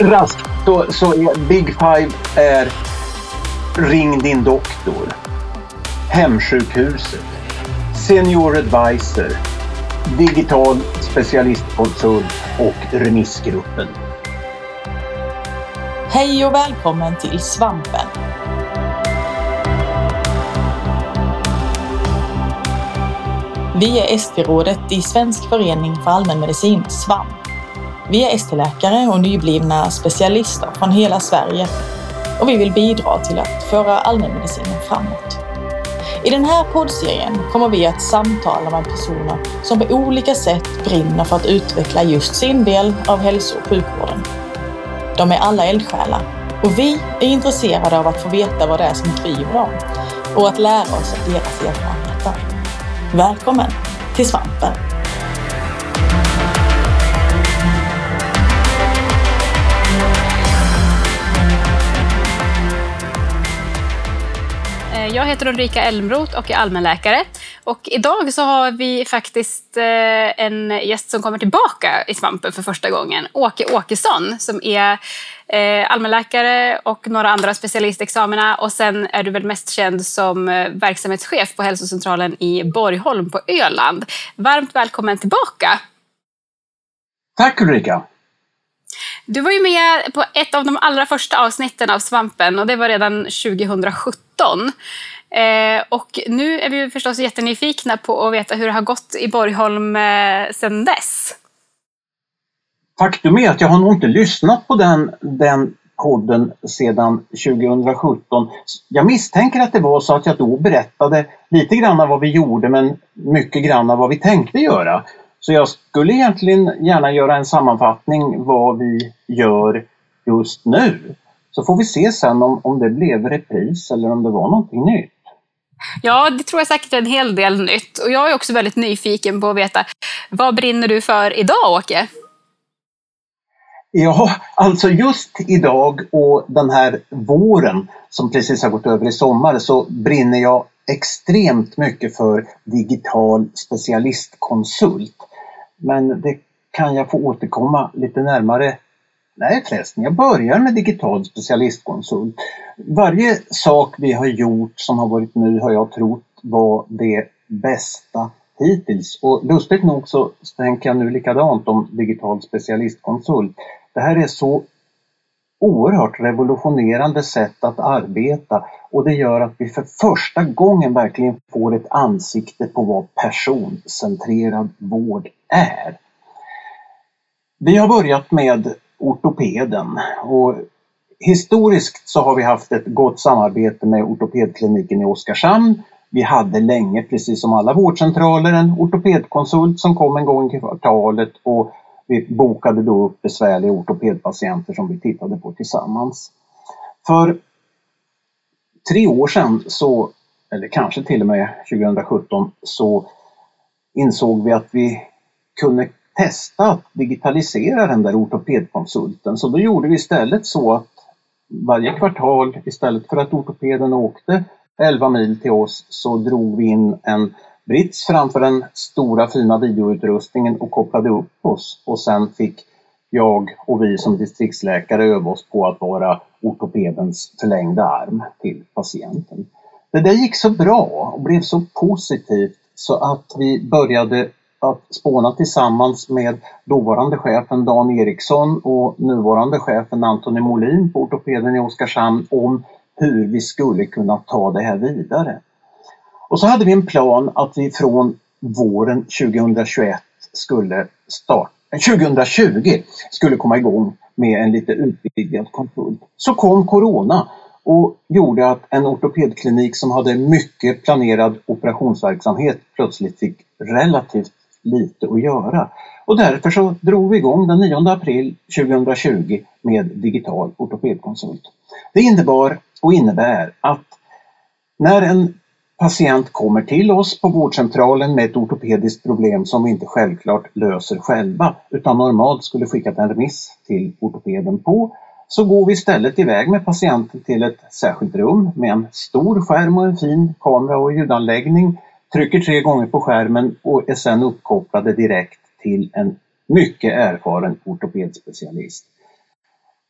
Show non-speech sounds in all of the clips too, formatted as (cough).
raskt så, så är Big Five är Ring din doktor, Hemsjukhuset, Senior Advisor, Digital specialistkonsult och Remissgruppen. Hej och välkommen till Svampen. Vi är ST-rådet i Svensk förening för allmänmedicin, SVAMP. Vi är ST-läkare och nyblivna specialister från hela Sverige och vi vill bidra till att föra allmänmedicinen framåt. I den här poddserien kommer vi att samtala med personer som på olika sätt brinner för att utveckla just sin del av hälso och sjukvården. De är alla eldsjälar och vi är intresserade av att få veta vad det är som driver dem och att lära oss av deras erfarenheter. Välkommen till Svampen! Eh, jag heter Ulrika Elmroth och är allmänläkare. Och idag så har vi faktiskt eh, en gäst som kommer tillbaka i Svampen för första gången. Åke Åkesson som är eh, allmänläkare och några andra specialistexamina. Och sen är du väl mest känd som verksamhetschef på hälsocentralen i Borgholm på Öland. Varmt välkommen tillbaka! Tack Ulrika! Du var ju med på ett av de allra första avsnitten av Svampen och det var redan 2017. Eh, och nu är vi förstås jättenyfikna på att veta hur det har gått i Borgholm eh, sedan dess. Faktum är att jag har nog inte lyssnat på den, den podden sedan 2017. Jag misstänker att det var så att jag då berättade lite grann vad vi gjorde men mycket grann vad vi tänkte göra. Så jag skulle egentligen gärna göra en sammanfattning vad vi gör just nu. Så får vi se sen om, om det blev repris eller om det var någonting nytt. Ja, det tror jag säkert är en hel del nytt. Och jag är också väldigt nyfiken på att veta, vad brinner du för idag, Åke? Ja, alltså just idag och den här våren som precis har gått över i sommar så brinner jag extremt mycket för digital specialistkonsult. Men det kan jag få återkomma lite närmare. Nej förresten, jag börjar med digital specialistkonsult. Varje sak vi har gjort som har varit nu har jag trott var det bästa hittills. Och lustigt nog så tänker jag nu likadant om digital specialistkonsult. Det här är så oerhört revolutionerande sätt att arbeta och det gör att vi för första gången verkligen får ett ansikte på vad personcentrerad vård är. Vi har börjat med ortopeden och historiskt så har vi haft ett gott samarbete med ortopedkliniken i Oskarshamn. Vi hade länge, precis som alla vårdcentraler, en ortopedkonsult som kom en gång i kvartalet och vi bokade då upp besvärliga ortopedpatienter som vi tittade på tillsammans. För tre år sedan, så, eller kanske till och med 2017, så insåg vi att vi kunde testa att digitalisera den där ortopedkonsulten. Så då gjorde vi istället så att varje kvartal, istället för att ortopeden åkte 11 mil till oss, så drog vi in en brits framför den stora fina videoutrustningen och kopplade upp oss och sen fick jag och vi som distriktsläkare öva oss på att vara ortopedens förlängda arm till patienten. Det där gick så bra och blev så positivt så att vi började att spåna tillsammans med dåvarande chefen Dan Eriksson och nuvarande chefen Antoni Molin på ortopeden i Oskarshamn om hur vi skulle kunna ta det här vidare. Och så hade vi en plan att vi från våren 2021 skulle starta, eh, 2020 skulle komma igång med en lite utvidgad konsult. Så kom Corona och gjorde att en ortopedklinik som hade mycket planerad operationsverksamhet plötsligt fick relativt lite att göra. Och därför så drog vi igång den 9 april 2020 med digital ortopedkonsult. Det innebar och innebär att när en patient kommer till oss på vårdcentralen med ett ortopediskt problem som vi inte självklart löser själva utan normalt skulle skickat en remiss till ortopeden på så går vi istället iväg med patienten till ett särskilt rum med en stor skärm och en fin kamera och ljudanläggning, trycker tre gånger på skärmen och är sedan uppkopplade direkt till en mycket erfaren ortopedspecialist.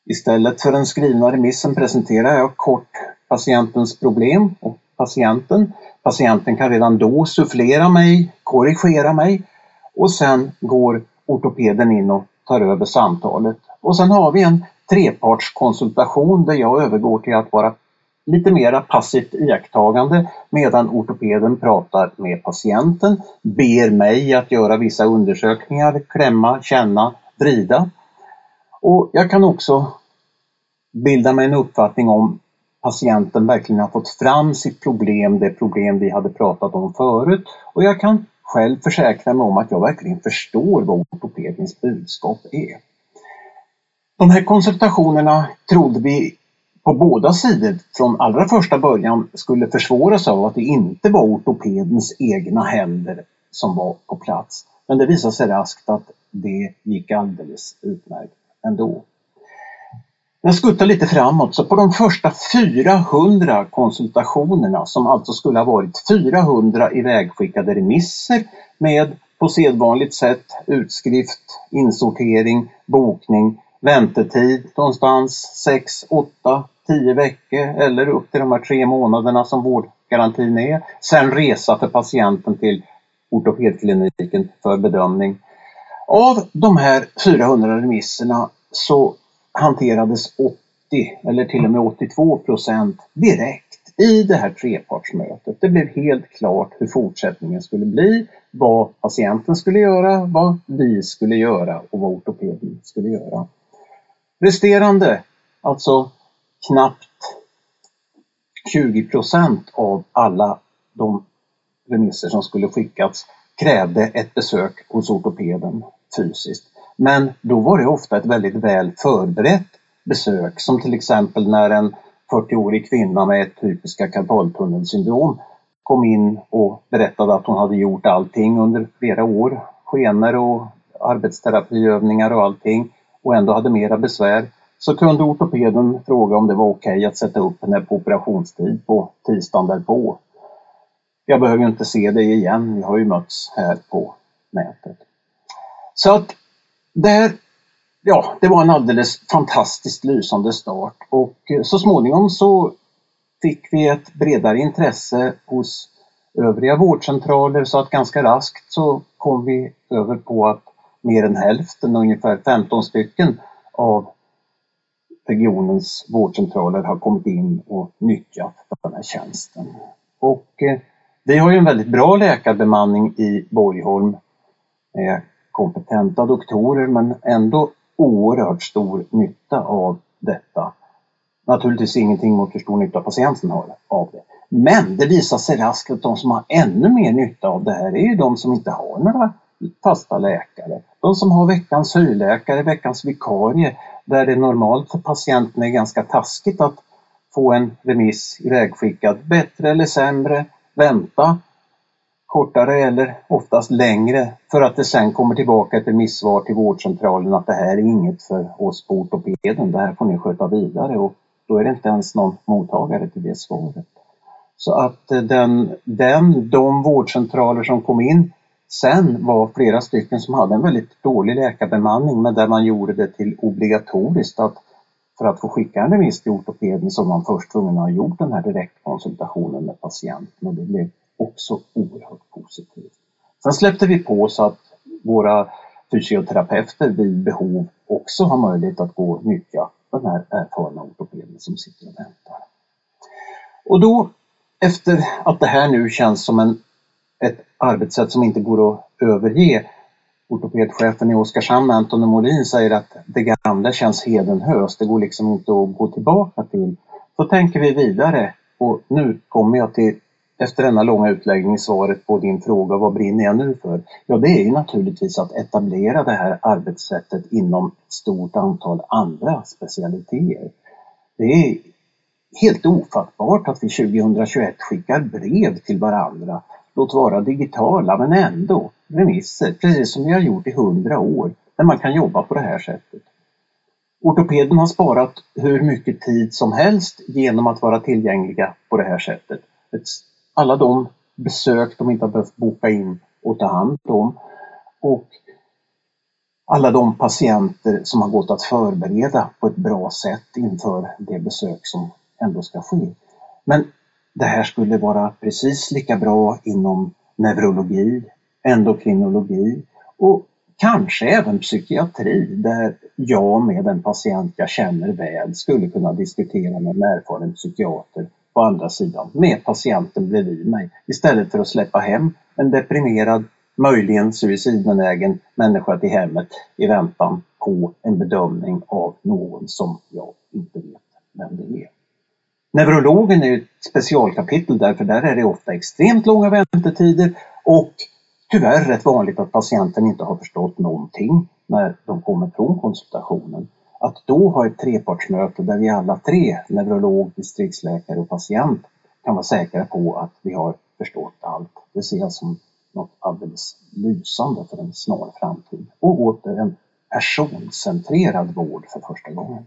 Istället för den skrivna remissen presenterar jag kort patientens problem och patienten. Patienten kan redan då sufflera mig, korrigera mig och sen går ortopeden in och tar över samtalet. Och sen har vi en trepartskonsultation där jag övergår till att vara lite mera passivt iakttagande medan ortopeden pratar med patienten, ber mig att göra vissa undersökningar, klämma, känna, vrida. Och jag kan också bilda mig en uppfattning om patienten verkligen har fått fram sitt problem, det problem vi hade pratat om förut. Och jag kan själv försäkra mig om att jag verkligen förstår vad ortopedens budskap är. De här konsultationerna trodde vi på båda sidor från allra första början skulle försvåras av att det inte var ortopedens egna händer som var på plats. Men det visade sig raskt att det gick alldeles utmärkt ändå. Jag skuttar lite framåt, så på de första 400 konsultationerna som alltså skulle ha varit 400 ivägskickade remisser med på sedvanligt sätt utskrift, insortering, bokning, väntetid någonstans 6, 8, 10 veckor eller upp till de här tre månaderna som vårdgarantin är. Sen resa för patienten till ortopedkliniken för bedömning. Av de här 400 remisserna så hanterades 80 eller till och med 82 procent direkt i det här trepartsmötet. Det blev helt klart hur fortsättningen skulle bli, vad patienten skulle göra, vad vi skulle göra och vad ortopeden skulle göra. Resterande, alltså knappt 20 procent av alla de remisser som skulle skickats krävde ett besök hos ortopeden fysiskt. Men då var det ofta ett väldigt väl förberett besök som till exempel när en 40-årig kvinna med ett typiska karpaltunnelsyndrom kom in och berättade att hon hade gjort allting under flera år. Skenor och arbetsterapiövningar och allting och ändå hade mera besvär. Så kunde ortopeden fråga om det var okej okay att sätta upp henne på operationstid på tisdagen därpå. Jag behöver inte se dig igen, vi har ju mötts här på nätet. Så att där, ja, det var en alldeles fantastiskt lysande start. Och eh, så småningom så fick vi ett bredare intresse hos övriga vårdcentraler. Så att ganska raskt så kom vi över på att mer än hälften, ungefär 15 stycken av regionens vårdcentraler har kommit in och nyttjat den här tjänsten. Och eh, vi har ju en väldigt bra läkarbemanning i Borgholm. Med kompetenta doktorer men ändå oerhört stor nytta av detta. Naturligtvis ingenting mot hur stor nytta patienten har av det. Men det visar sig raskt att de som har ännu mer nytta av det här är ju de som inte har några fasta läkare. De som har veckans hyrläkare, veckans vikarie, där det normalt för patienten är ganska taskigt att få en remiss ivägskickad, bättre eller sämre, vänta kortare eller oftast längre för att det sen kommer tillbaka ett remissvar till vårdcentralen att det här är inget för oss på ortopeden, det här får ni sköta vidare och då är det inte ens någon mottagare till det svaret. Så att eh, den, den, de vårdcentraler som kom in sen var flera stycken som hade en väldigt dålig läkarbemanning men där man gjorde det till obligatoriskt att för att få skicka en remiss till ortopeden så var man först tvungen att ha gjort den här direktkonsultationen med patienten och det blev också oerhört positivt. Sen släppte vi på så att våra fysioterapeuter vid behov också har möjlighet att gå och nyttja den här erfarna ortopeden som sitter och väntar. Och då, efter att det här nu känns som en, ett arbetssätt som inte går att överge, ortopedchefen i Oskarshamn, Anton Molin, säger att det gamla känns hedenhöst, det går liksom inte att gå tillbaka till. Så tänker vi vidare och nu kommer jag till efter denna långa utläggning svaret på din fråga vad brinner jag nu för? Ja, det är ju naturligtvis att etablera det här arbetssättet inom ett stort antal andra specialiteter. Det är helt ofattbart att vi 2021 skickar brev till varandra, låt vara digitala men ändå remisser, precis som vi har gjort i hundra år, där man kan jobba på det här sättet. Ortopeden har sparat hur mycket tid som helst genom att vara tillgängliga på det här sättet. Ett alla de besök de inte har behövt boka in och ta hand om. Och alla de patienter som har gått att förbereda på ett bra sätt inför det besök som ändå ska ske. Men det här skulle vara precis lika bra inom neurologi, endokrinologi och kanske även psykiatri där jag med en patient jag känner väl skulle kunna diskutera med en erfaren psykiater på andra sidan med patienten bredvid mig istället för att släppa hem en deprimerad, möjligen suicidbenägen människa till hemmet i väntan på en bedömning av någon som jag inte vet vem det är. Neurologen är ett specialkapitel därför där är det ofta extremt långa väntetider och tyvärr rätt vanligt att patienten inte har förstått någonting när de kommer från konsultationen. Att då ha ett trepartsmöte där vi alla tre, neurolog, distriktsläkare och patient, kan vara säkra på att vi har förstått allt. Det ser jag som något alldeles lysande för en snar framtid. Och åter en personcentrerad vård för första gången.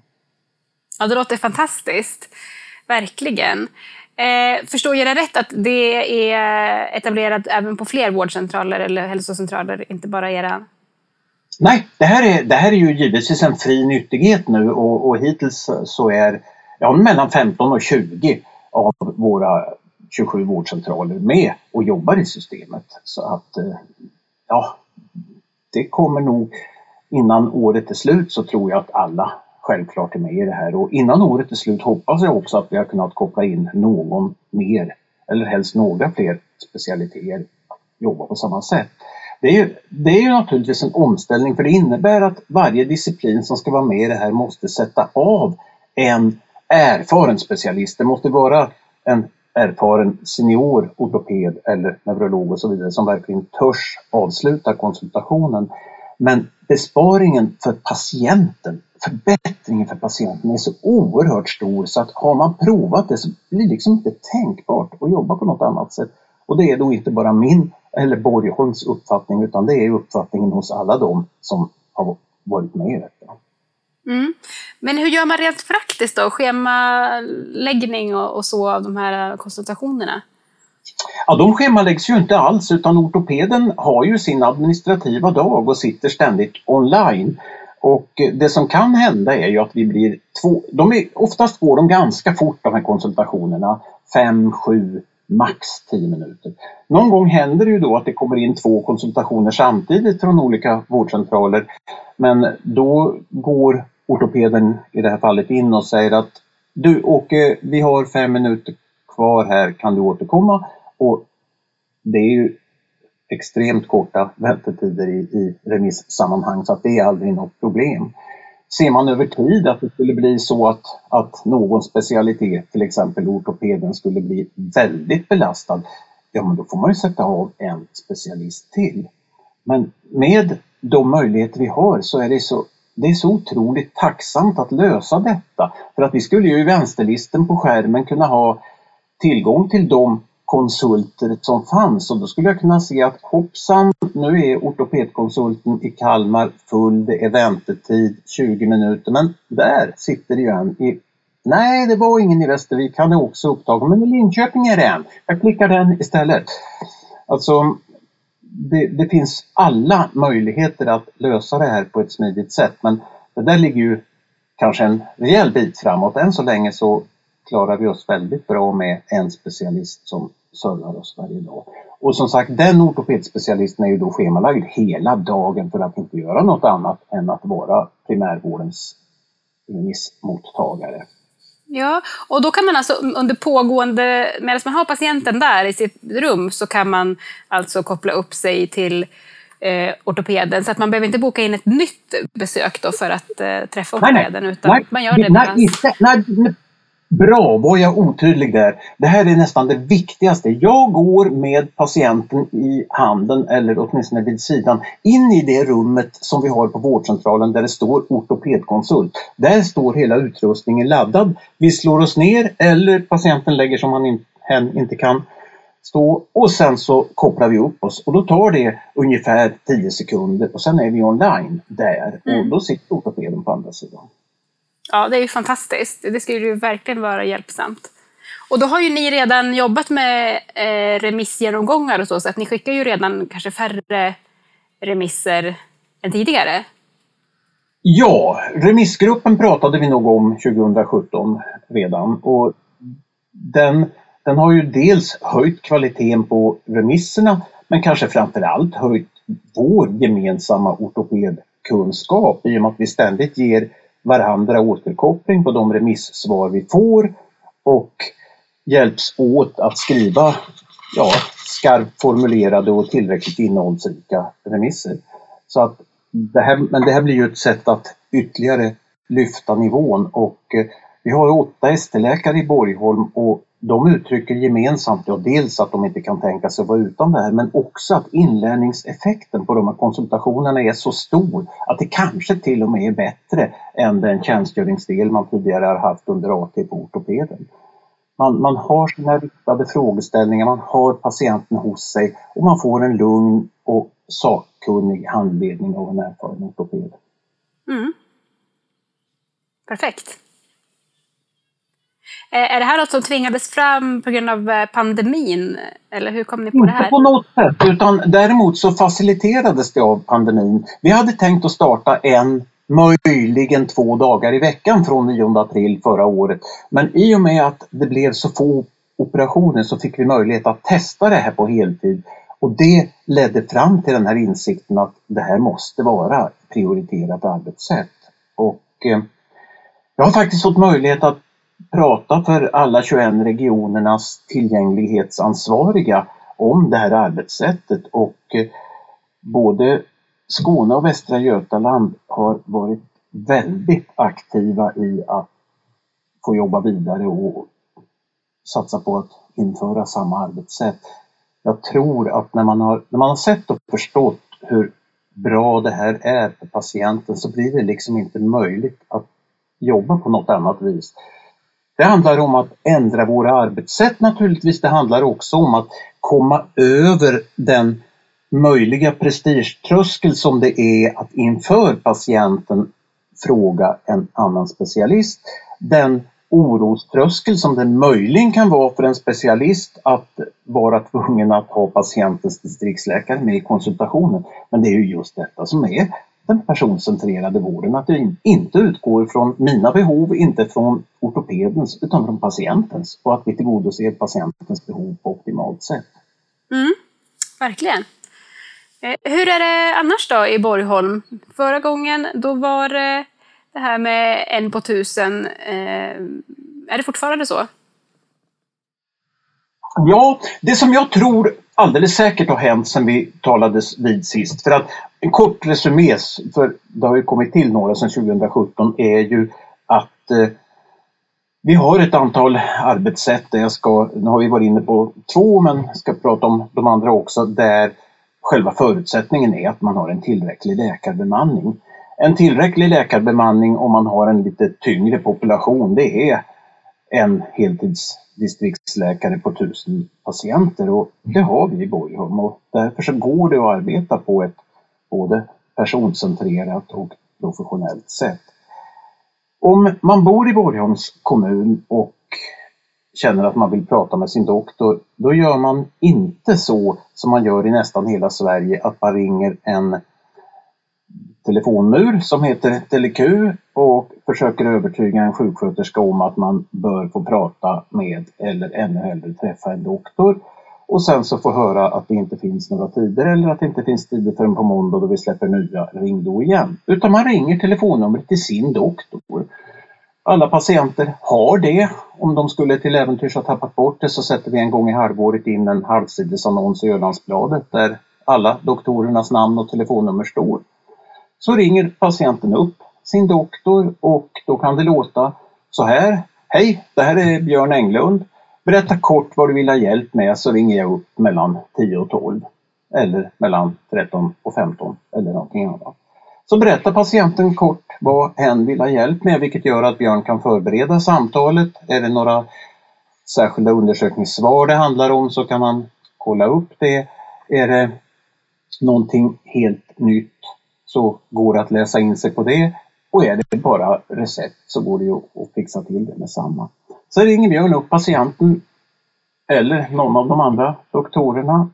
Ja, det låter fantastiskt. Verkligen. Eh, förstår jag det rätt att det är etablerat även på fler vårdcentraler eller hälsocentraler, inte bara era? Nej, det här är, det här är ju givetvis en fri nyttighet nu och, och hittills så är ja, mellan 15 och 20 av våra 27 vårdcentraler med och jobbar i systemet. Så att eh, ja, det kommer nog innan året är slut så tror jag att alla självklart är med i det här och innan året är slut hoppas jag också att vi har kunnat koppla in någon mer eller helst några fler specialiteter att jobba på samma sätt. Det är, ju, det är ju naturligtvis en omställning för det innebär att varje disciplin som ska vara med i det här måste sätta av en erfaren specialist. Det måste vara en erfaren senior ortoped eller neurolog och så vidare som verkligen törs avsluta konsultationen. Men besparingen för patienten, förbättringen för patienten är så oerhört stor så att har man provat det så blir det liksom inte tänkbart att jobba på något annat sätt. Och det är då inte bara min eller Borgholms uppfattning utan det är uppfattningen hos alla de som har varit med i detta. Mm. Men hur gör man rent praktiskt då? Schemaläggning och, och så av de här konsultationerna? Ja, de schemaläggs ju inte alls utan ortopeden har ju sin administrativa dag och sitter ständigt online. Och det som kan hända är ju att vi blir två, de är, oftast går de ganska fort de här konsultationerna, fem, sju, max 10 minuter. Någon gång händer det ju då att det kommer in två konsultationer samtidigt från olika vårdcentraler. Men då går ortopeden i det här fallet in och säger att du Åke, vi har fem minuter kvar här, kan du återkomma? Och det är ju extremt korta väntetider i, i remissammanhang så att det är aldrig något problem. Ser man över tid att det skulle bli så att, att någon specialitet, till exempel ortopeden, skulle bli väldigt belastad, ja men då får man ju sätta av en specialist till. Men med de möjligheter vi har så är det så, det är så otroligt tacksamt att lösa detta. För att vi skulle ju i vänsterlisten på skärmen kunna ha tillgång till de konsulter som fanns och då skulle jag kunna se att hoppsan, nu är ortopedkonsulten i Kalmar full, det är väntetid 20 minuter, men där sitter det ju en i Nej, det var ingen i Västervik, han är också upptagen, men i Linköping är det en. Jag klickar den istället. Alltså, det, det, finns alla möjligheter att lösa det här på ett smidigt sätt, men det där ligger ju kanske en rejäl bit framåt. Än så länge så klarar vi oss väldigt bra med en specialist som servar oss varje dag. Och som sagt, den ortopedspecialisten är ju då schemalagd hela dagen för att inte göra något annat än att vara primärvårdens remissmottagare. Ja, och då kan man alltså under pågående, medan man har patienten där i sitt rum, så kan man alltså koppla upp sig till eh, ortopeden. Så att man behöver inte boka in ett nytt besök då för att eh, träffa ortopeden, nej, nej. utan nej, man gör det nej, inte, nej, Bra, var jag otydlig där? Det här är nästan det viktigaste. Jag går med patienten i handen eller åtminstone vid sidan in i det rummet som vi har på vårdcentralen där det står ortopedkonsult. Där står hela utrustningen laddad. Vi slår oss ner eller patienten lägger som han in, hen inte kan stå och sen så kopplar vi upp oss och då tar det ungefär 10 sekunder och sen är vi online där och mm. då sitter ortopeden på andra sidan. Ja, det är ju fantastiskt. Det skulle ju verkligen vara hjälpsamt. Och då har ju ni redan jobbat med eh, remissgenomgångar och så, så att ni skickar ju redan kanske färre remisser än tidigare. Ja, remissgruppen pratade vi nog om 2017 redan och den, den har ju dels höjt kvaliteten på remisserna men kanske framför allt höjt vår gemensamma ortopedkunskap i och med att vi ständigt ger varandra återkoppling på de remissvar vi får och hjälps åt att skriva ja, skarpt formulerade och tillräckligt innehållsrika remisser. Så att det här, men det här blir ju ett sätt att ytterligare lyfta nivån och eh, vi har åtta ST-läkare i Borgholm och de uttrycker gemensamt ja, dels att de inte kan tänka sig att vara utan det här men också att inlärningseffekten på de här konsultationerna är så stor att det kanske till och med är bättre än den tjänstgöringsdel man tidigare har haft under AT på ortopeden. Man, man har sina riktade frågeställningar, man har patienten hos sig och man får en lugn och sakkunnig handledning av en erfaren ortoped. Mm. Perfekt. Eh, är det här något som tvingades fram på grund av eh, pandemin? Eller hur kom ni på det här? Inte på något sätt, utan däremot så faciliterades det av pandemin. Vi hade tänkt att starta en, möjligen två dagar i veckan från 9 april förra året. Men i och med att det blev så få operationer så fick vi möjlighet att testa det här på heltid. Och det ledde fram till den här insikten att det här måste vara prioriterat arbetssätt. Och eh, jag har faktiskt fått möjlighet att prata för alla 21 regionernas tillgänglighetsansvariga om det här arbetssättet och eh, både Skåne och Västra Götaland har varit väldigt aktiva i att få jobba vidare och satsa på att införa samma arbetssätt. Jag tror att när man har, när man har sett och förstått hur bra det här är för patienten så blir det liksom inte möjligt att jobba på något annat vis. Det handlar om att ändra våra arbetssätt naturligtvis. Det handlar också om att komma över den möjliga prestigetröskel som det är att inför patienten fråga en annan specialist. Den oroströskel som det möjligen kan vara för en specialist att vara tvungen att ha patientens distriktsläkare med i konsultationen. Men det är ju just detta som är den personcentrerade vården. Att det inte utgår från mina behov, inte från ortopedens utan från patientens och att vi tillgodoser patientens behov på optimalt sätt. Mm, verkligen. Eh, hur är det annars då i Borgholm? Förra gången då var det det här med en på tusen. Eh, är det fortfarande så? Ja, det som jag tror alldeles säkert har hänt sedan vi talades vid sist. För att en kort resumé, för det har ju kommit till några sedan 2017, är ju att eh, vi har ett antal arbetssätt, där jag ska, nu har vi varit inne på två men ska prata om de andra också, där själva förutsättningen är att man har en tillräcklig läkarbemanning. En tillräcklig läkarbemanning om man har en lite tyngre population, det är en heltids distriktsläkare på tusen patienter och det har vi i Borgholm och därför så går det att arbeta på ett både personcentrerat och professionellt sätt. Om man bor i Borgholms kommun och känner att man vill prata med sin doktor, då gör man inte så som man gör i nästan hela Sverige, att man ringer en telefonmur som heter Teleq och försöker övertyga en sjuksköterska om att man bör få prata med eller ännu hellre träffa en doktor. Och sen så få höra att det inte finns några tider eller att det inte finns tider förrän på måndag då vi släpper nya, ring då igen. Utan man ringer telefonnumret till sin doktor. Alla patienter har det. Om de skulle till äventyrs ha tappat bort det så sätter vi en gång i halvåret in en halvsidesannons i Ölandsbladet där alla doktorernas namn och telefonnummer står. Så ringer patienten upp sin doktor och då kan det låta så här. Hej, det här är Björn Englund. Berätta kort vad du vill ha hjälp med så ringer jag upp mellan 10 och 12. Eller mellan 13 och 15 eller någonting annat. Så berättar patienten kort vad hen vill ha hjälp med vilket gör att Björn kan förbereda samtalet. Är det några särskilda undersökningssvar det handlar om så kan han kolla upp det. Är det någonting helt nytt så går det att läsa in sig på det. Och är det bara recept så går det ju att fixa till det med samma. Så ringer Björn upp patienten eller någon av de andra doktorerna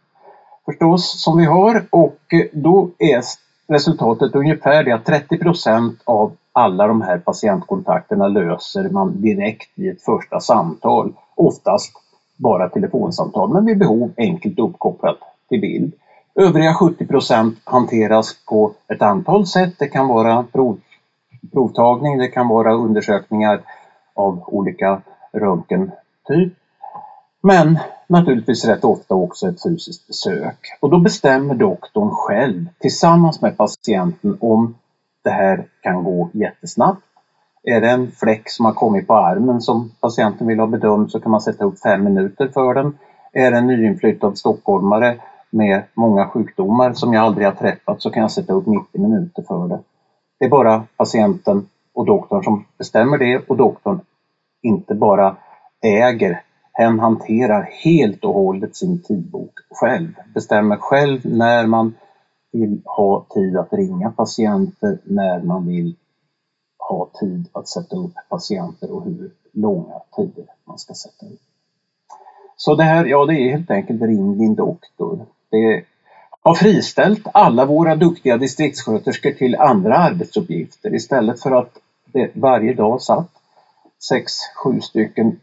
förstås som vi har och eh, då är resultatet ungefär det att 30% av alla de här patientkontakterna löser man direkt i ett första samtal. Oftast bara telefonsamtal men vid behov enkelt uppkopplat till bild. Övriga 70% hanteras på ett antal sätt. Det kan vara prov, provtagning, det kan vara undersökningar av olika röntgentyp. Men naturligtvis rätt ofta också ett fysiskt besök. Och då bestämmer doktorn själv tillsammans med patienten om det här kan gå jättesnabbt. Är det en fläck som har kommit på armen som patienten vill ha bedömd så kan man sätta upp fem minuter för den. Är det en nyinflyttad stockholmare med många sjukdomar som jag aldrig har träffat så kan jag sätta upp 90 minuter för det. Det är bara patienten och doktorn som bestämmer det och doktorn inte bara äger, hen hanterar helt och hållet sin tidbok själv. Bestämmer själv när man vill ha tid att ringa patienter, när man vill ha tid att sätta upp patienter och hur långa tider man ska sätta upp. Så det här, ja det är helt enkelt ring din doktor. Det har friställt alla våra duktiga distriktssköterskor till andra arbetsuppgifter. Istället för att det varje dag satt sex, sju stycken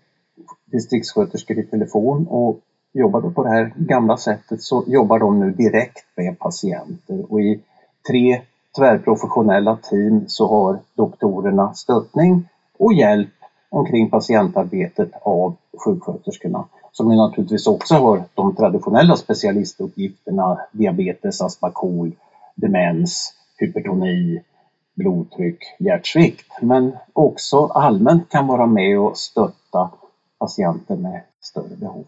distriktssköterskor i telefon och jobbade på det här gamla sättet så jobbar de nu direkt med patienter. Och i tre tvärprofessionella team så har doktorerna stöttning och hjälp omkring patientarbetet av sjuksköterskorna som ju naturligtvis också har de traditionella specialistuppgifterna diabetes, astma, KOL, demens, hypertoni, blodtryck, hjärtsvikt. Men också allmänt kan vara med och stötta patienter med större behov.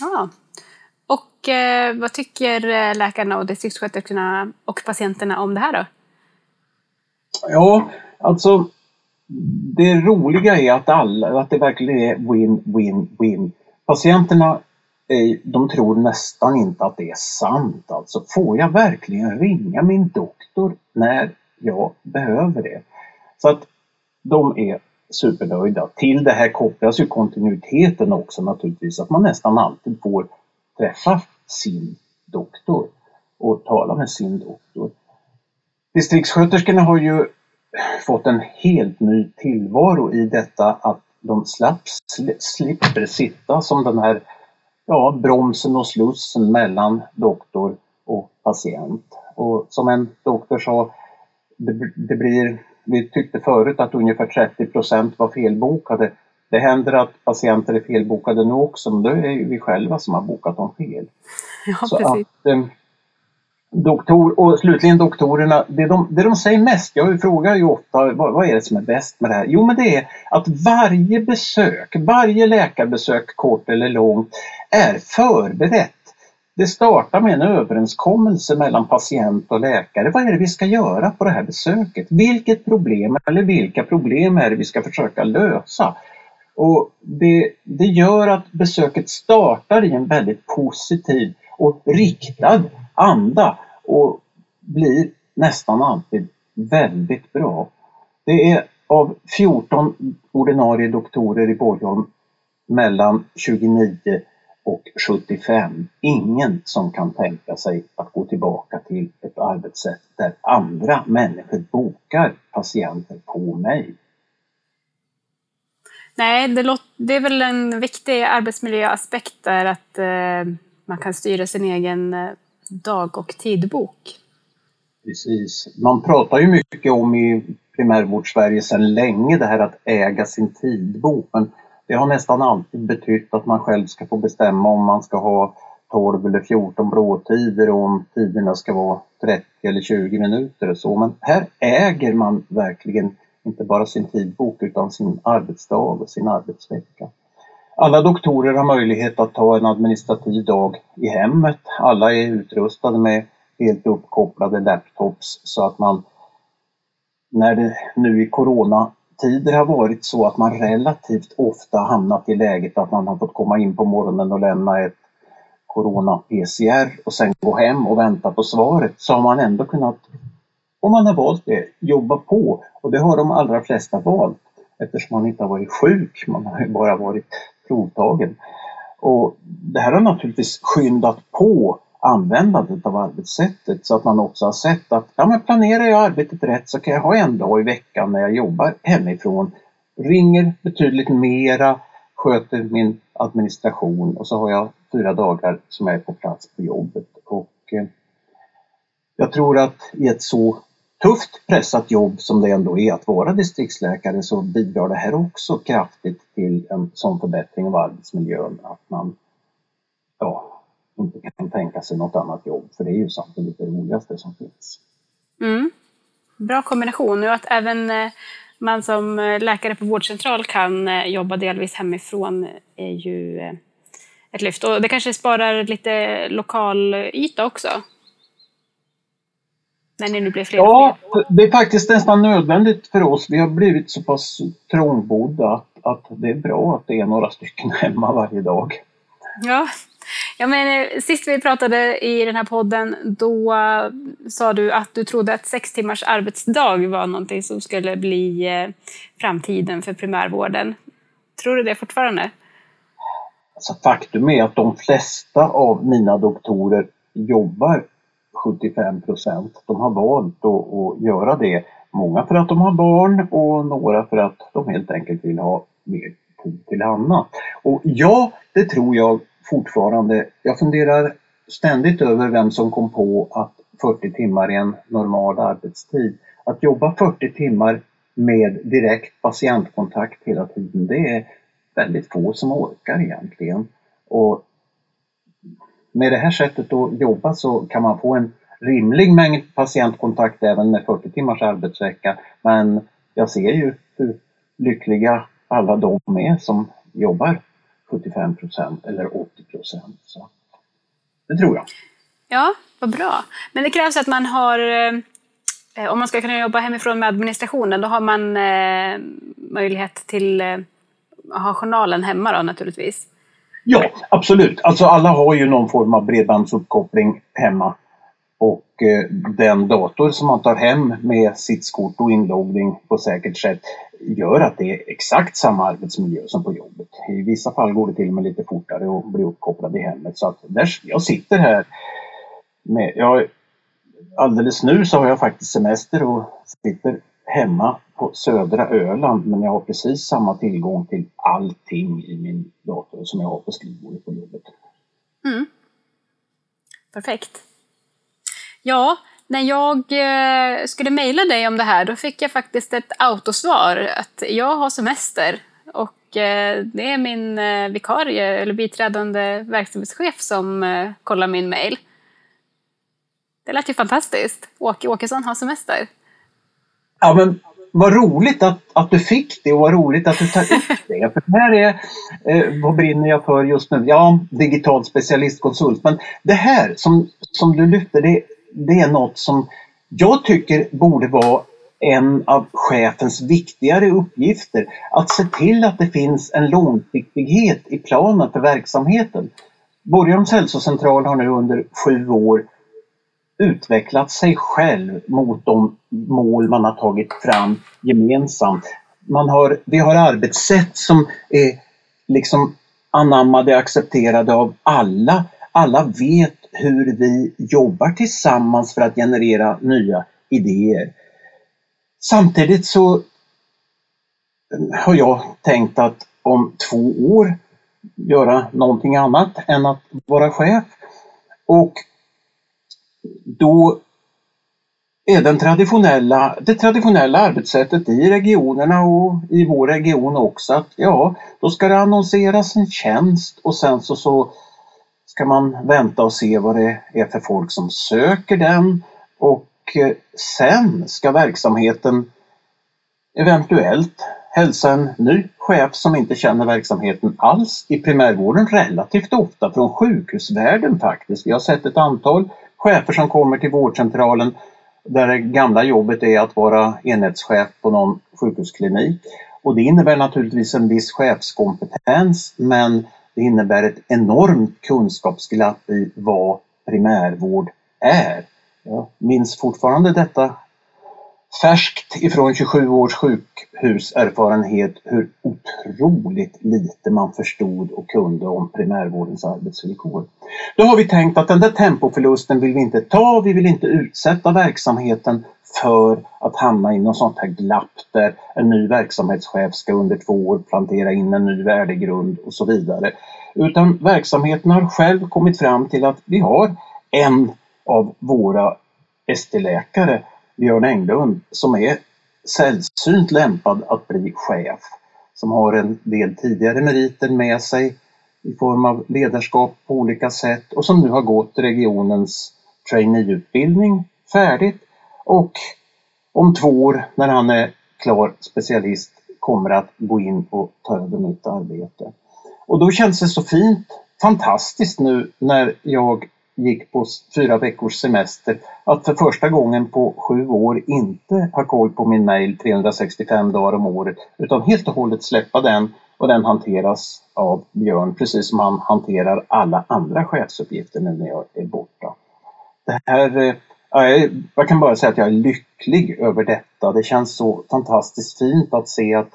Ja. Och eh, vad tycker eh, läkarna och distriktssköterskorna och patienterna om det här då? Ja, alltså det roliga är att, alla, att det verkligen är win, win, win. Patienterna eh, de tror nästan inte att det är sant. Alltså, får jag verkligen ringa min doktor när jag behöver det? Så att de är supernöjda. Till det här kopplas ju kontinuiteten också naturligtvis, att man nästan alltid får träffa sin doktor och tala med sin doktor. Distriktssköterskorna har ju fått en helt ny tillvaro i detta att de slapp, slipper sitta som den här ja, bromsen och slussen mellan doktor och patient. Och som en doktor sa, det, det blir, vi tyckte förut att ungefär 30% var felbokade. Det händer att patienter är felbokade nu också, men det är vi själva som har bokat dem fel. Ja, Så precis. Att, eh, doktor, och slutligen doktorerna, det de, det de säger mest, jag frågar ju ofta vad, vad, är det som är bäst med det här? Jo men det är att varje besök, varje läkarbesök kort eller långt är förberett. Det startar med en överenskommelse mellan patient och läkare. Vad är det vi ska göra på det här besöket? Vilket problem eller vilka problem är det vi ska försöka lösa? Och det, det gör att besöket startar i en väldigt positiv och riktad anda och blir nästan alltid väldigt bra. Det är av 14 ordinarie doktorer i Borgholm mellan 29 och 75 ingen som kan tänka sig att gå tillbaka till ett arbetssätt där andra människor bokar patienter på mig. Nej, det, låter, det är väl en viktig arbetsmiljöaspekt där att eh, man kan styra sin egen eh, dag och tidbok. Precis. Man pratar ju mycket om i primärvård-Sverige sedan länge det här att äga sin tidbok. Men det har nästan alltid betytt att man själv ska få bestämma om man ska ha 12 eller 14 blåtider och om tiderna ska vara 30 eller 20 minuter och så. Men här äger man verkligen inte bara sin tidbok utan sin arbetsdag och sin arbetsvecka. Alla doktorer har möjlighet att ta en administrativ dag i hemmet. Alla är utrustade med helt uppkopplade laptops så att man när det nu i coronatider har varit så att man relativt ofta hamnat i läget att man har fått komma in på morgonen och lämna ett corona-PCR och sen gå hem och vänta på svaret så har man ändå kunnat, om man har valt det, jobba på. Och det har de allra flesta valt eftersom man inte har varit sjuk, man har bara varit provtagen. Och det här har naturligtvis skyndat på användandet av arbetssättet så att man också har sett att ja, men planerar jag arbetet rätt så kan jag ha en dag i veckan när jag jobbar hemifrån, ringer betydligt mera, sköter min administration och så har jag fyra dagar som jag är på plats på jobbet. Och, eh, jag tror att i ett så tufft pressat jobb som det ändå är att vara distriktsläkare så bidrar det här också kraftigt till en sån förbättring av arbetsmiljön att man ja, inte kan tänka sig något annat jobb för det är ju samtidigt det roligaste som finns. Mm. Bra kombination och att även eh, man som eh, läkare på vårdcentral kan eh, jobba delvis hemifrån är ju ett lyft. Och det kanske sparar lite lokal yta också? När ni nu blir fler Ja, det är faktiskt nästan nödvändigt för oss. Vi har blivit så pass trångbodda att, att det är bra att det är några stycken (laughs) hemma varje dag. Ja, Ja, men, eh, sist vi pratade i den här podden, då uh, sa du att du trodde att sex timmars arbetsdag var någonting som skulle bli uh, framtiden för primärvården. Tror du det fortfarande? Alltså, faktum är att de flesta av mina doktorer jobbar 75 procent. De har valt att, att göra det. Många för att de har barn och några för att de helt enkelt vill ha mer tid till annat. Och ja, det tror jag fortfarande, jag funderar ständigt över vem som kom på att 40 timmar är en normal arbetstid. Att jobba 40 timmar med direkt patientkontakt hela tiden, det är väldigt få som orkar egentligen. Och med det här sättet att jobba så kan man få en rimlig mängd patientkontakt även med 40 timmars arbetsvecka. Men jag ser ju hur lyckliga alla de är som jobbar 75 procent eller 80 procent. Det tror jag. Ja, vad bra. Men det krävs att man har, eh, om man ska kunna jobba hemifrån med administrationen, då har man eh, möjlighet till eh, att ha journalen hemma då naturligtvis. Ja, absolut. Alltså alla har ju någon form av bredbandsuppkoppling hemma. Och eh, den dator som man tar hem med sitskort och inloggning på säkert sätt gör att det är exakt samma arbetsmiljö som på jobbet. I vissa fall går det till och med lite fortare att bli uppkopplad i hemmet. Så att där, jag sitter här med, jag, alldeles nu så har jag faktiskt semester och sitter hemma på södra Öland men jag har precis samma tillgång till allting i min dator som jag har på skrivbordet på jobbet. Mm. Perfekt. Ja, när jag eh, skulle mejla dig om det här då fick jag faktiskt ett autosvar att jag har semester och eh, det är min eh, vikarie eller biträdande verksamhetschef som kollar min mejl. Det lät ju fantastiskt. Åke Åkesson har semester. Ja, men vad roligt att, att du fick det och vad roligt att du tar upp (laughs) det. För det här är, eh, vad brinner jag för just nu? Ja, digital specialistkonsult. Men det här som, som du lyfter, det, det är något som jag tycker borde vara en av chefens viktigare uppgifter. Att se till att det finns en långsiktighet i planen för verksamheten. Borgholms hälsocentral har nu under sju år utvecklat sig själv mot de mål man har tagit fram gemensamt. Man har, vi har arbetssätt som är liksom anammade, accepterade av alla. Alla vet hur vi jobbar tillsammans för att generera nya idéer. Samtidigt så har jag tänkt att om två år göra någonting annat än att vara chef. Och då är den traditionella, det traditionella arbetssättet i regionerna och i vår region också att ja, då ska det annonseras en tjänst och sen så, så ska man vänta och se vad det är för folk som söker den och eh, sen ska verksamheten eventuellt hälsa en ny chef som inte känner verksamheten alls i primärvården relativt ofta från sjukhusvärlden faktiskt. Vi har sett ett antal chefer som kommer till vårdcentralen där det gamla jobbet är att vara enhetschef på någon sjukhusklinik. Och det innebär naturligtvis en viss chefskompetens men det innebär ett enormt kunskapsglapp i vad primärvård är. Jag minns fortfarande detta färskt ifrån 27 års sjukhuserfarenhet hur otroligt lite man förstod och kunde om primärvårdens arbetsvillkor. Då har vi tänkt att den där tempoförlusten vill vi inte ta, vi vill inte utsätta verksamheten för att hamna i något sånt här glapp där en ny verksamhetschef ska under två år plantera in en ny värdegrund och så vidare. Utan verksamheten har själv kommit fram till att vi har en av våra ST-läkare Björn Englund som är sällsynt lämpad att bli chef. Som har en del tidigare meriter med sig i form av ledarskap på olika sätt och som nu har gått regionens traineeutbildning färdigt och om två år när han är klar specialist kommer att gå in och ta över mitt arbete. Och då känns det så fint, fantastiskt nu när jag gick på fyra veckors semester att för första gången på sju år inte ha koll på min mail 365 dagar om året utan helt och hållet släppa den och den hanteras av Björn precis som han hanterar alla andra chefsuppgifter nu när jag är borta. Det här, eh, jag kan bara säga att jag är lycklig över detta. Det känns så fantastiskt fint att se att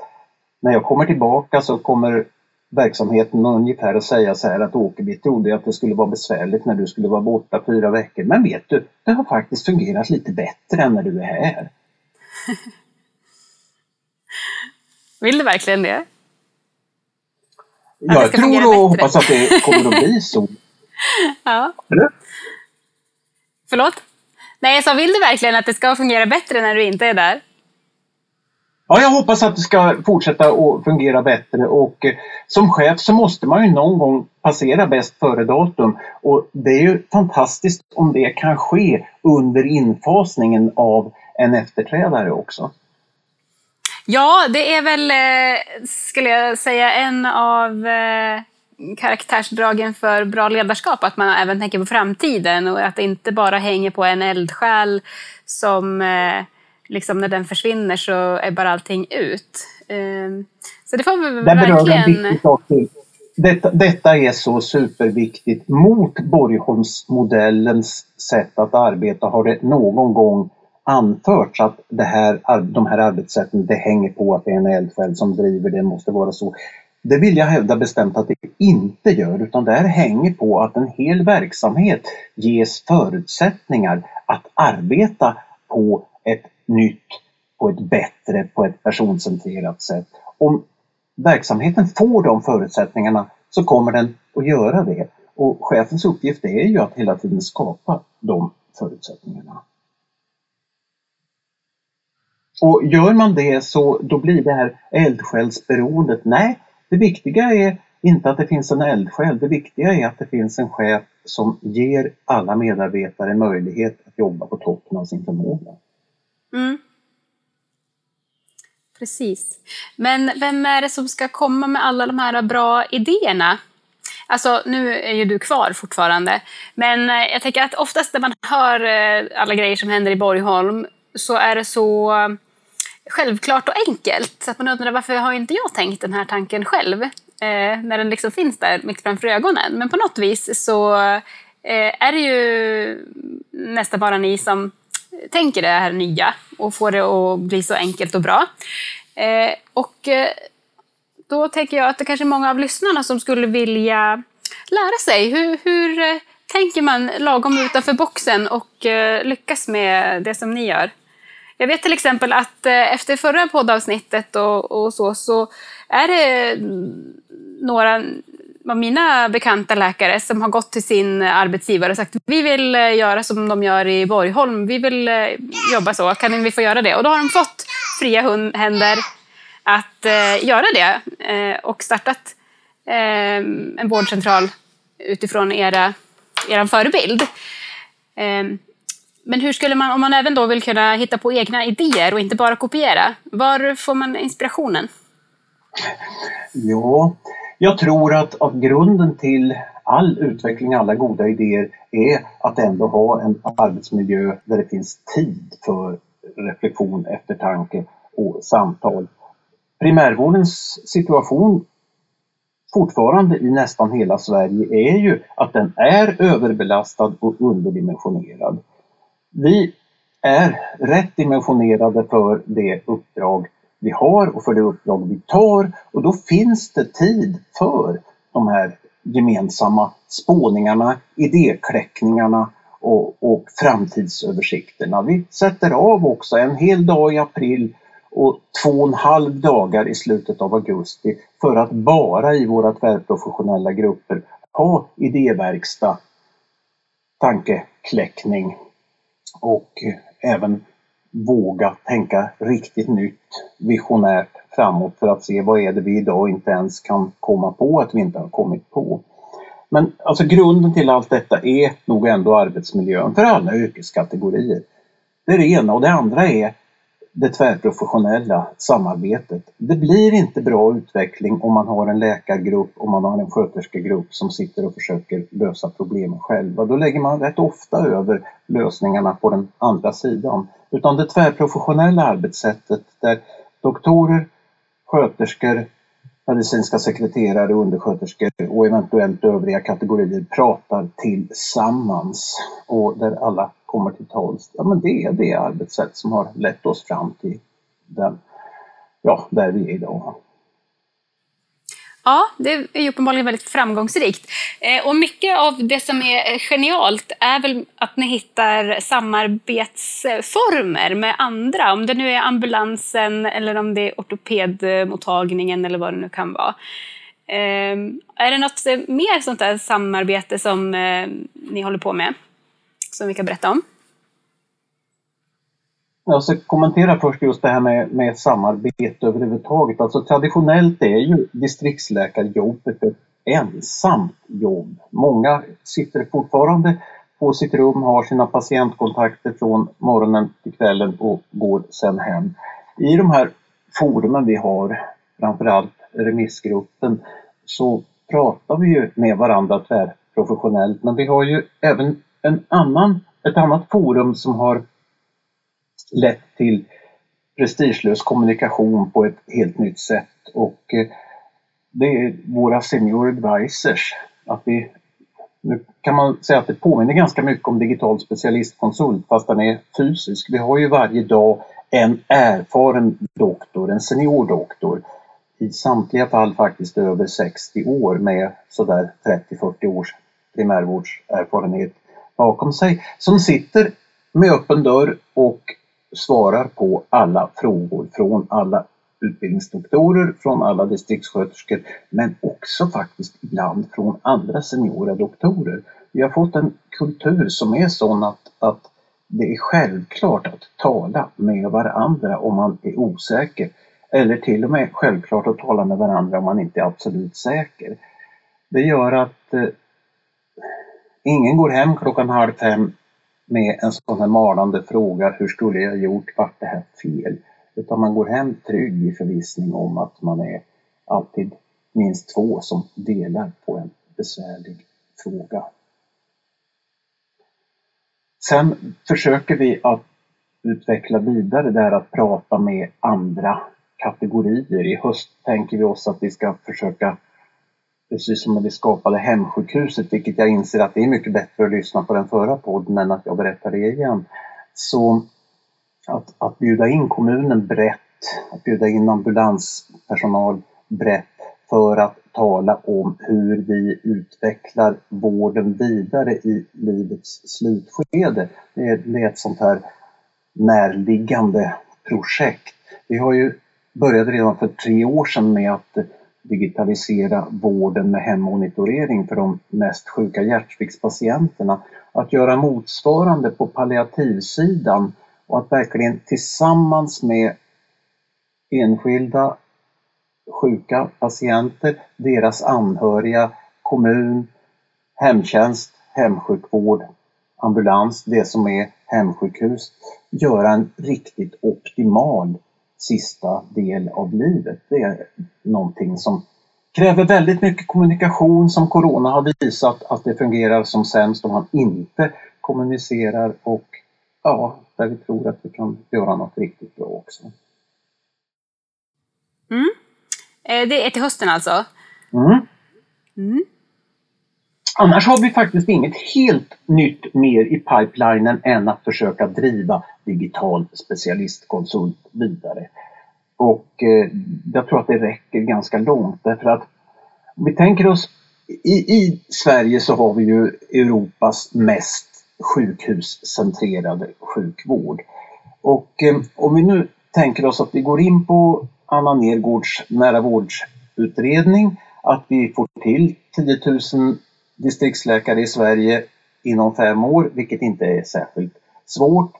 när jag kommer tillbaka så kommer verksamheten ungefär att säga så här att Åke, vi trodde att det skulle vara besvärligt när du skulle vara borta fyra veckor. Men vet du, det har faktiskt fungerat lite bättre än när du är här. (laughs) Vill du verkligen det? Ja, jag tror och hoppas att det kommer att bli så. (laughs) ja. Eller? Förlåt? Nej, jag sa vill du verkligen att det ska fungera bättre när du inte är där? Ja, jag hoppas att det ska fortsätta att fungera bättre. Och eh, som chef så måste man ju någon gång passera bäst före datum. Och det är ju fantastiskt om det kan ske under infasningen av en efterträdare också. Ja, det är väl, eh, skulle jag säga, en av eh, karaktärsdragen för bra ledarskap, att man även tänker på framtiden och att det inte bara hänger på en eldsjäl som liksom när den försvinner så är bara allting ut. Ehm, så det får vi verkligen... Detta, detta är så superviktigt. Mot Borgholmsmodellens sätt att arbeta har det någon gång anförts att det här, de här arbetssätten, det hänger på att det är en eldsjäl som driver det, måste vara så. Det vill jag hävda bestämt att det inte gör, utan det här hänger på att en hel verksamhet ges förutsättningar att arbeta på ett nytt, på ett bättre, på ett personcentrerat sätt. Om verksamheten får de förutsättningarna så kommer den att göra det. Och chefens uppgift är ju att hela tiden skapa de förutsättningarna. Och gör man det så då blir det här eldsjälsberoendet. Nej, det viktiga är inte att det finns en eldsjäl. Det viktiga är att det finns en chef som ger alla medarbetare möjlighet att jobba på toppen av sin förmåga. Mm. Precis. Men vem är det som ska komma med alla de här bra idéerna? Alltså, nu är ju du kvar fortfarande, men eh, jag tänker att oftast när man hör eh, alla grejer som händer i Borgholm så är det så eh, självklart och enkelt. Så att man undrar varför har inte jag tänkt den här tanken själv? Eh, när den liksom finns där mitt framför ögonen. Men på något vis så eh, är det ju nästan bara ni som tänker det här nya och får det att bli så enkelt och bra. Eh, och eh, då tänker jag att det kanske är många av lyssnarna som skulle vilja lära sig. Hur, hur eh, tänker man lagom utanför boxen och eh, lyckas med det som ni gör? Jag vet till exempel att eh, efter förra poddavsnittet och, och så, så är det mm, några av mina bekanta läkare som har gått till sin arbetsgivare och sagt vi vill eh, göra som de gör i Borgholm, vi vill eh, jobba så, kan vi få göra det? Och då har de fått fria händer att eh, göra det eh, och startat eh, en vårdcentral utifrån era, er förebild. Eh, men hur skulle man, om man även då vill kunna hitta på egna idéer och inte bara kopiera, var får man inspirationen? Ja, jag tror att, att grunden till all utveckling, alla goda idéer är att ändå ha en arbetsmiljö där det finns tid för reflektion, eftertanke och samtal. Primärvårdens situation fortfarande i nästan hela Sverige är ju att den är överbelastad och underdimensionerad. Vi är rätt dimensionerade för det uppdrag vi har och för det uppdrag vi tar och då finns det tid för de här gemensamma spåningarna, idékläckningarna och, och framtidsöversikterna. Vi sätter av också en hel dag i april och två och en halv dagar i slutet av augusti för att bara i våra tvärprofessionella grupper ha idéverkstad, tankekläckning och eh, även våga tänka riktigt nytt, visionärt framåt för att se vad är det vi idag inte ens kan komma på att vi inte har kommit på. Men alltså grunden till allt detta är nog ändå arbetsmiljön för alla yrkeskategorier. Det är det ena och det andra är det tvärprofessionella samarbetet. Det blir inte bra utveckling om man har en läkargrupp och man har en sköterskegrupp som sitter och försöker lösa problemen själva. Då lägger man rätt ofta över lösningarna på den andra sidan. Utan det tvärprofessionella arbetssättet där doktorer, sköterskor, medicinska sekreterare, undersköterskor och eventuellt övriga kategorier pratar tillsammans och där alla kommer till tals. Ja, men det är det arbetssätt som har lett oss fram till den, ja, där vi är idag. Ja, det är ju uppenbarligen väldigt framgångsrikt. Eh, och mycket av det som är eh, genialt är väl att ni hittar samarbetsformer med andra. Om det nu är ambulansen eller om det är ortopedmottagningen eller vad det nu kan vara. Ehm, är det något eh, mer sånt där samarbete som ni håller på med? Som vi kan berätta om? Jag ska kommentera först just det här med, med samarbete överhuvudtaget. Alltså traditionellt är ju distriktsläkarjobbet ett ensamt jobb. Många sitter fortfarande på sitt rum, har sina patientkontakter från morgonen till kvällen och går sen hem. I de här forumen vi har, framförallt remissgruppen, så pratar vi ju med varandra tvärprofessionellt men vi har ju även en annan, ett annat forum som har lett till prestigelös kommunikation på ett helt nytt sätt och eh, det är våra senior advisors. Att vi, nu kan man säga att det påminner ganska mycket om digital specialistkonsult fast den är fysisk. Vi har ju varje dag en erfaren doktor, en senior doktor i samtliga fall faktiskt över 60 år med sådär 30-40 års primärvårdserfarenhet bakom sig som sitter med öppen dörr och svarar på alla frågor från alla utbildningsdoktorer, från alla distriktssköterskor men också faktiskt ibland från andra seniora doktorer. Vi har fått en kultur som är sån att, att det är självklart att tala med varandra om man är osäker. Eller till och med självklart att tala med varandra om man inte är absolut säker. Det gör att eh, ingen går hem klockan halv fem med en sån här malande fråga, hur skulle jag gjort, vart det här fel? Utan man går hem trygg i förvissning om att man är alltid minst två som delar på en besvärlig fråga. Sen försöker vi att utveckla vidare där att prata med andra kategorier. I höst tänker vi oss att vi ska försöka precis som när vi skapade hemsjukhuset, vilket jag inser att det är mycket bättre att lyssna på den förra podden än att jag berättar det igen. Så att, att bjuda in kommunen brett, att bjuda in ambulanspersonal brett för att tala om hur vi utvecklar vården vidare i livets slutskede. Det är, ett sånt här närliggande projekt. Vi har ju börjat redan för tre år sedan med att digitalisera vården med hemmonitorering för de mest sjuka hjärtsviktspatienterna. Att göra motsvarande på palliativsidan och att verkligen tillsammans med enskilda sjuka patienter, deras anhöriga, kommun, hemtjänst, hemsjukvård, ambulans, det som är hemsjukhus, göra en riktigt optimal sista del av livet. Det är någonting som kräver väldigt mycket kommunikation som Corona har visat att det fungerar som sämst om man inte kommunicerar och ja, där vi tror att vi kan göra något riktigt bra också. Mm. Eh, det är till hösten alltså? Mm. Mm. Annars har vi faktiskt inget helt nytt mer i pipelinen än att försöka driva digital specialistkonsult vidare. Och eh, jag tror att det räcker ganska långt därför att om vi tänker oss i, i Sverige så har vi ju Europas mest sjukhuscentrerade sjukvård. Och eh, om vi nu tänker oss att vi går in på Anna Nergårds nära vårdsutredning, att vi får till 10 000 distriktsläkare i Sverige inom fem år, vilket inte är särskilt svårt.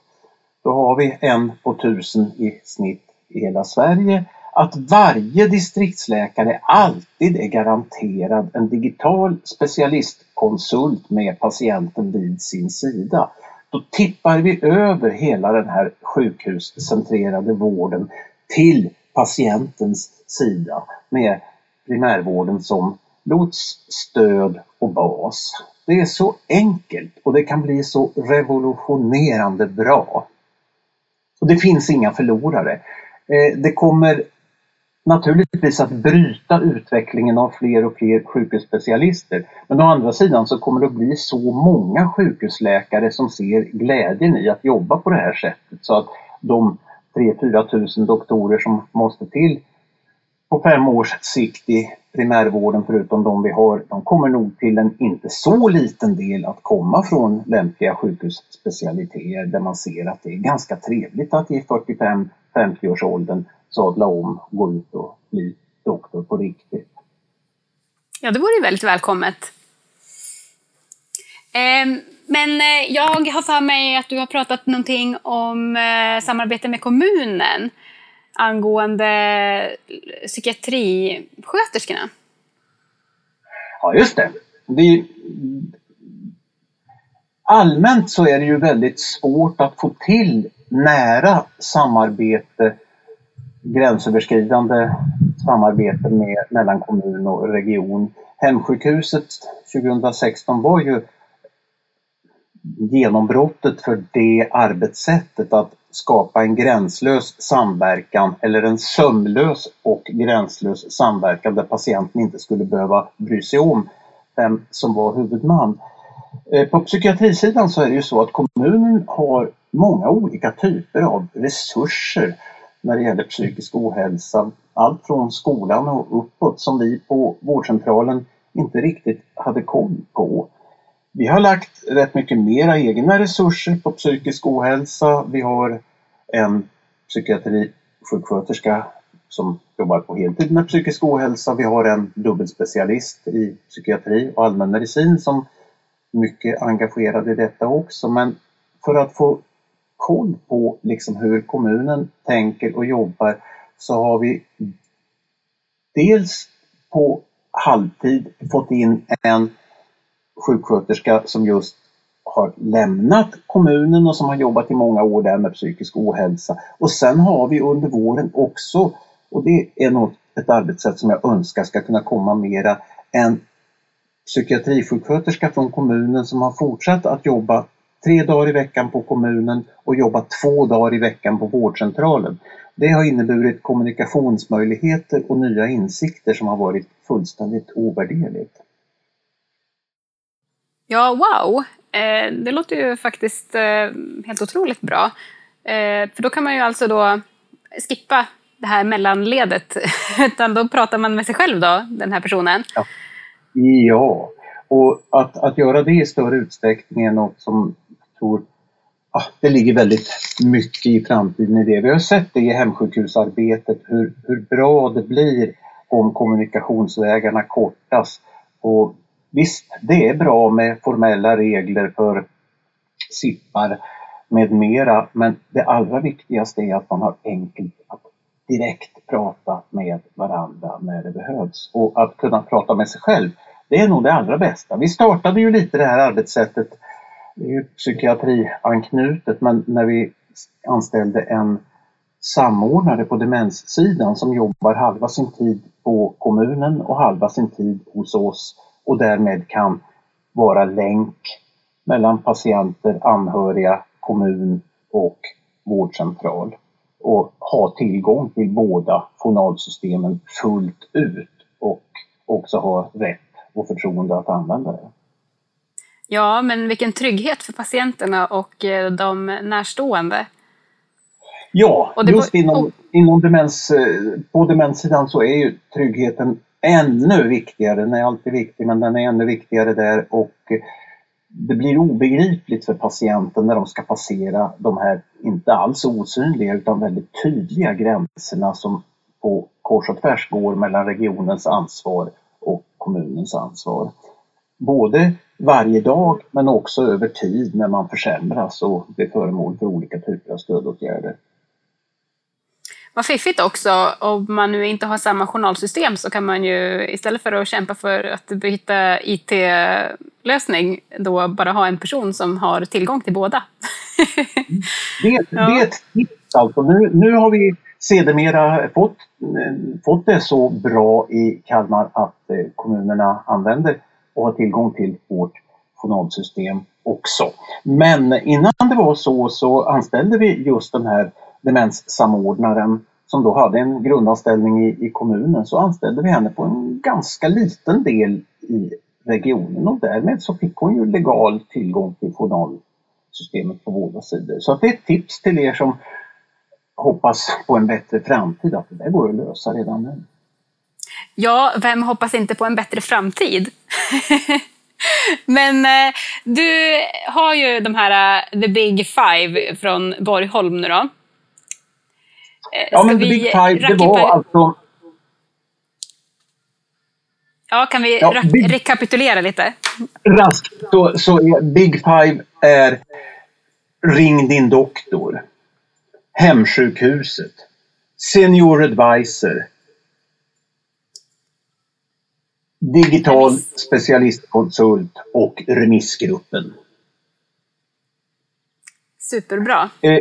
Då har vi en på tusen i snitt i hela Sverige. Att varje distriktsläkare alltid är garanterad en digital specialistkonsult med patienten vid sin sida. Då tippar vi över hela den här sjukhuscentrerade vården till patientens sida med primärvården som lots, stöd och bas. Det är så enkelt och det kan bli så revolutionerande bra. Och det finns inga förlorare. Eh, det kommer naturligtvis att bryta utvecklingen av fler och fler sjukhusspecialister. Men å andra sidan så kommer det att bli så många sjukhusläkare som ser glädjen i att jobba på det här sättet så att de 3-4 tusen doktorer som måste till på fem års sikt i primärvården förutom de vi har, de kommer nog till en inte så liten del att komma från lämpliga sjukhusspecialiteter där man ser att det är ganska trevligt att i 45-50-årsåldern sadla om, gå ut och bli doktor på riktigt. Ja, det vore ju väldigt välkommet. Ehm, men eh, jag har för mig att du har pratat någonting om eh, samarbete med kommunen angående psykiatrisköterskorna. Ja, just det. Vi, allmänt så är det ju väldigt svårt att få till nära samarbete, gränsöverskridande samarbete med, mellan kommun och region. Hemsjukhuset 2016 var ju genombrottet för det arbetssättet att skapa en gränslös samverkan eller en sömlös och gränslös samverkan där patienten inte skulle behöva bry sig om vem som var huvudman. Eh, på psykiatrisidan så är det ju så att kommunen har många olika typer av resurser när det gäller psykisk ohälsa. Allt från skolan och uppåt som vi på vårdcentralen inte riktigt hade koll på. Vi har lagt rätt mycket mera egna resurser på psykisk ohälsa. Vi har en psykiatrisjuksköterska som jobbar på heltid med psykisk ohälsa. Vi har en dubbelspecialist i psykiatri och allmänmedicin som är mycket engagerad i detta också. Men för att få koll på liksom hur kommunen tänker och jobbar så har vi dels på halvtid fått in en sjuksköterska som just har lämnat kommunen och som har jobbat i många år där med psykisk ohälsa. Och sen har vi under våren också, och det är nog ett arbetssätt som jag önskar ska kunna komma mera, en psykiatrisjuksköterska från kommunen som har fortsatt att jobba tre dagar i veckan på kommunen och jobba två dagar i veckan på vårdcentralen. Det har inneburit kommunikationsmöjligheter och nya insikter som har varit fullständigt ovärderligt. Ja, wow! Eh, det låter ju faktiskt eh, helt otroligt bra. Eh, för då kan man ju alltså då skippa det här mellanledet, (laughs) utan då pratar man med sig själv då, den här personen. Ja, ja. och att, att göra det i större utsträckning är något som jag tror ah, det ligger väldigt mycket i framtiden i det. Vi har sett det i hemsjukhusarbetet, hur, hur bra det blir om kommunikationsvägarna kortas. Och Visst, det är bra med formella regler för SIPPar med mera, men det allra viktigaste är att man har enkelt att direkt prata med varandra när det behövs. Och att kunna prata med sig själv, det är nog det allra bästa. Vi startade ju lite det här arbetssättet, det är ju psykiatrianknutet, men när vi anställde en samordnare på demenssidan som jobbar halva sin tid på kommunen och halva sin tid hos oss och därmed kan vara länk mellan patienter, anhöriga, kommun och vårdcentral och ha tillgång till båda journalsystemen fullt ut och också ha rätt och förtroende att använda det. Ja, men vilken trygghet för patienterna och eh, de närstående. Ja, just inom, inom demens, eh, på demenssidan så är ju tryggheten ännu viktigare. Den är alltid viktig, men den är ännu viktigare där och det blir obegripligt för patienten när de ska passera de här, inte alls osynliga utan väldigt tydliga gränserna som på kors och tvärs går mellan regionens ansvar och kommunens ansvar. Både varje dag men också över tid när man försämras och blir föremål för olika typer av stödåtgärder. Vad fiffigt också, om man nu inte har samma journalsystem så kan man ju istället för att kämpa för att byta IT-lösning då bara ha en person som har tillgång till båda. det, (laughs) det är ett tips alltså. Nu, nu har vi sedermera fått, fått det så bra i Kalmar att eh, kommunerna använder och har tillgång till vårt journalsystem också. Men innan det var så så anställde vi just den här demenssamordnaren som då hade en grundanställning i, i kommunen så anställde vi henne på en ganska liten del i regionen och därmed så fick hon ju legal tillgång till journalsystemet på båda sidor. Så att det är ett tips till er som hoppas på en bättre framtid att det där går att lösa redan nu. Ja, vem hoppas inte på en bättre framtid? (laughs) Men eh, du har ju de här eh, The Big Five från Borgholm nu då. Eh, ja, men The Big Five, det var alltså... Ja, kan vi ja, big... rekapitulera lite? Raskt så, så är Big Five är Ring din doktor, Hemsjukhuset, Senior Advisor, Digital specialistkonsult och remissgruppen. Superbra. Eh,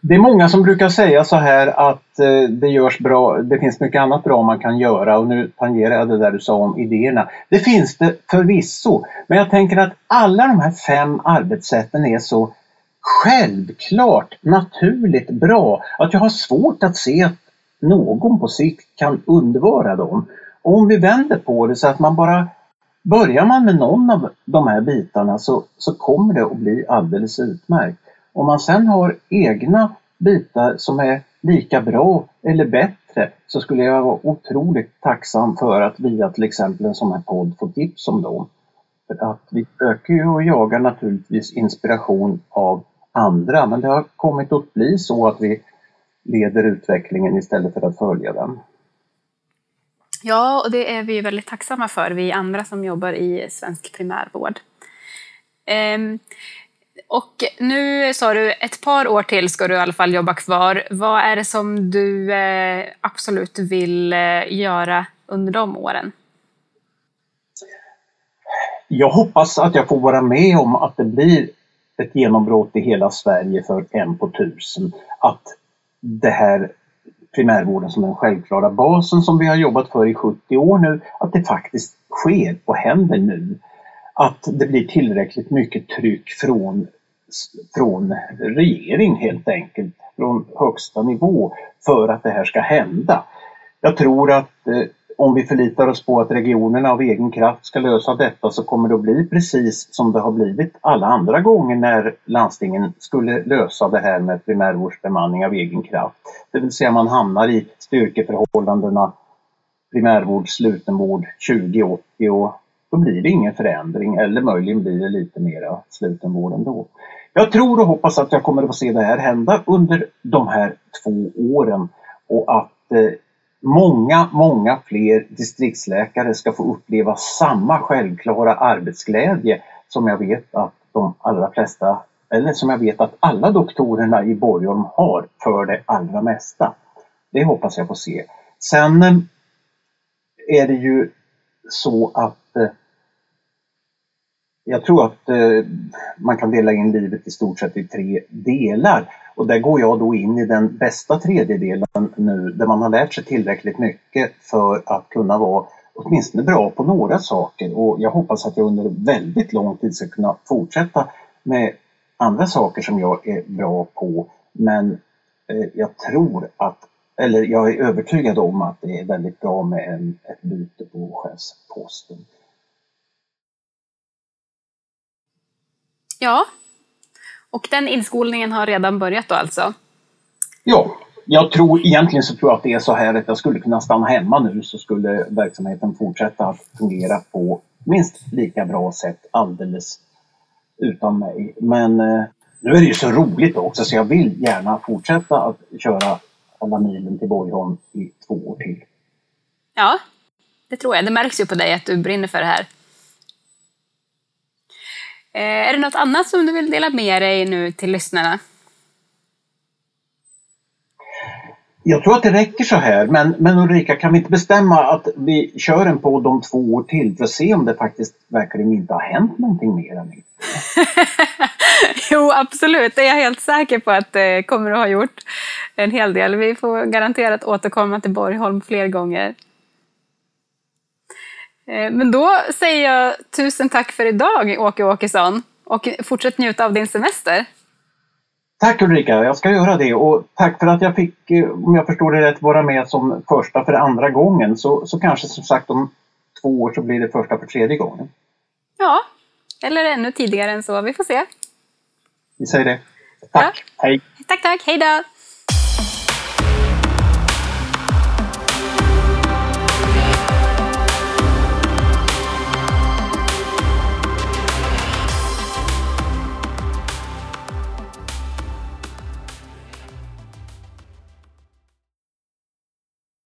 det är många som brukar säga så här att eh, det görs bra, det finns mycket annat bra man kan göra och nu tangerar jag det där du sa om idéerna. Det finns det förvisso, men jag tänker att alla de här fem arbetssätten är så självklart naturligt bra att jag har svårt att se att någon på sikt kan undvara dem. Och om vi vänder på det så att man bara Börjar man med någon av de här bitarna så, så kommer det att bli alldeles utmärkt. Om man sen har egna bitar som är lika bra eller bättre så skulle jag vara otroligt tacksam för att via till exempel en sån här podd få tips om dem. För att vi söker ju och jagar naturligtvis inspiration av andra men det har kommit att bli så att vi leder utvecklingen istället för att följa den. Ja, och det är vi väldigt tacksamma för, vi andra som jobbar i svensk primärvård. Ehm, och nu sa du ett par år till ska du i alla fall jobba kvar. Vad är det som du eh, absolut vill eh, göra under de åren? Jag hoppas att jag får vara med om att det blir ett genombrott i hela Sverige för en på tusen. Att det här primärvården som den självklara basen som vi har jobbat för i 70 år nu, att det faktiskt sker och händer nu. Att det blir tillräckligt mycket tryck från från regering helt enkelt, från högsta nivå för att det här ska hända. Jag tror att eh, om vi förlitar oss på att regionerna av egen kraft ska lösa detta så kommer det att bli precis som det har blivit alla andra gånger när landstingen skulle lösa det här med primärvårdsbemanning av egen kraft. Det vill säga man hamnar i styrkeförhållandena primärvård, slutenvård 2080 och då blir det ingen förändring eller möjligen blir det lite mera slutenvård ändå. Jag tror och hoppas att jag kommer att få se det här hända under de här två åren och att eh, många, många fler distriktsläkare ska få uppleva samma självklara arbetsglädje som jag vet att de allra flesta, eller som jag vet att alla doktorerna i Borgholm har för det allra mesta. Det hoppas jag få se. Sen eh, är det ju så att eh, jag tror att eh, man kan dela in livet i stort sett i tre delar. Och där går jag då in i den bästa tredjedelen nu där man har lärt sig tillräckligt mycket för att kunna vara åtminstone bra på några saker och jag hoppas att jag under väldigt lång tid ska kunna fortsätta med andra saker som jag är bra på. Men eh, jag tror att, eller jag är övertygad om att det är väldigt bra med en, ett byte på chefsposten. Ja, och den inskolningen har redan börjat då alltså? Ja, jag tror egentligen så tror jag att det är så här att jag skulle kunna stanna hemma nu så skulle verksamheten fortsätta att fungera på minst lika bra sätt alldeles utan mig. Men eh, nu är det ju så roligt också så jag vill gärna fortsätta att köra alla milen till Borgholm i två år till. Ja, det tror jag. Det märks ju på dig att du brinner för det här. Eh, är det något annat som du vill dela med dig nu till lyssnarna? Jag tror att det räcker så här, men, men Ulrika, kan vi inte bestämma att vi kör en podd om två år till för att se om det faktiskt verkligen inte har hänt någonting mer än (laughs) Jo, absolut. Det är jag helt säker på att det kommer att ha gjort en hel del. Vi får garanterat återkomma till Borgholm fler gånger. Eh, men då säger jag tusen tack för idag, Åke Åkesson. Och fortsätt njuta av din semester. Tack Ulrika, jag ska göra det och tack för att jag fick, eh, om jag förstår det rätt, vara med som första för andra gången. Så, så kanske som sagt om två år så blir det första för tredje gången. Ja, eller ännu tidigare än så. Vi får se. Vi säger det. Tack, ja. hej! Tack, tack, hej då!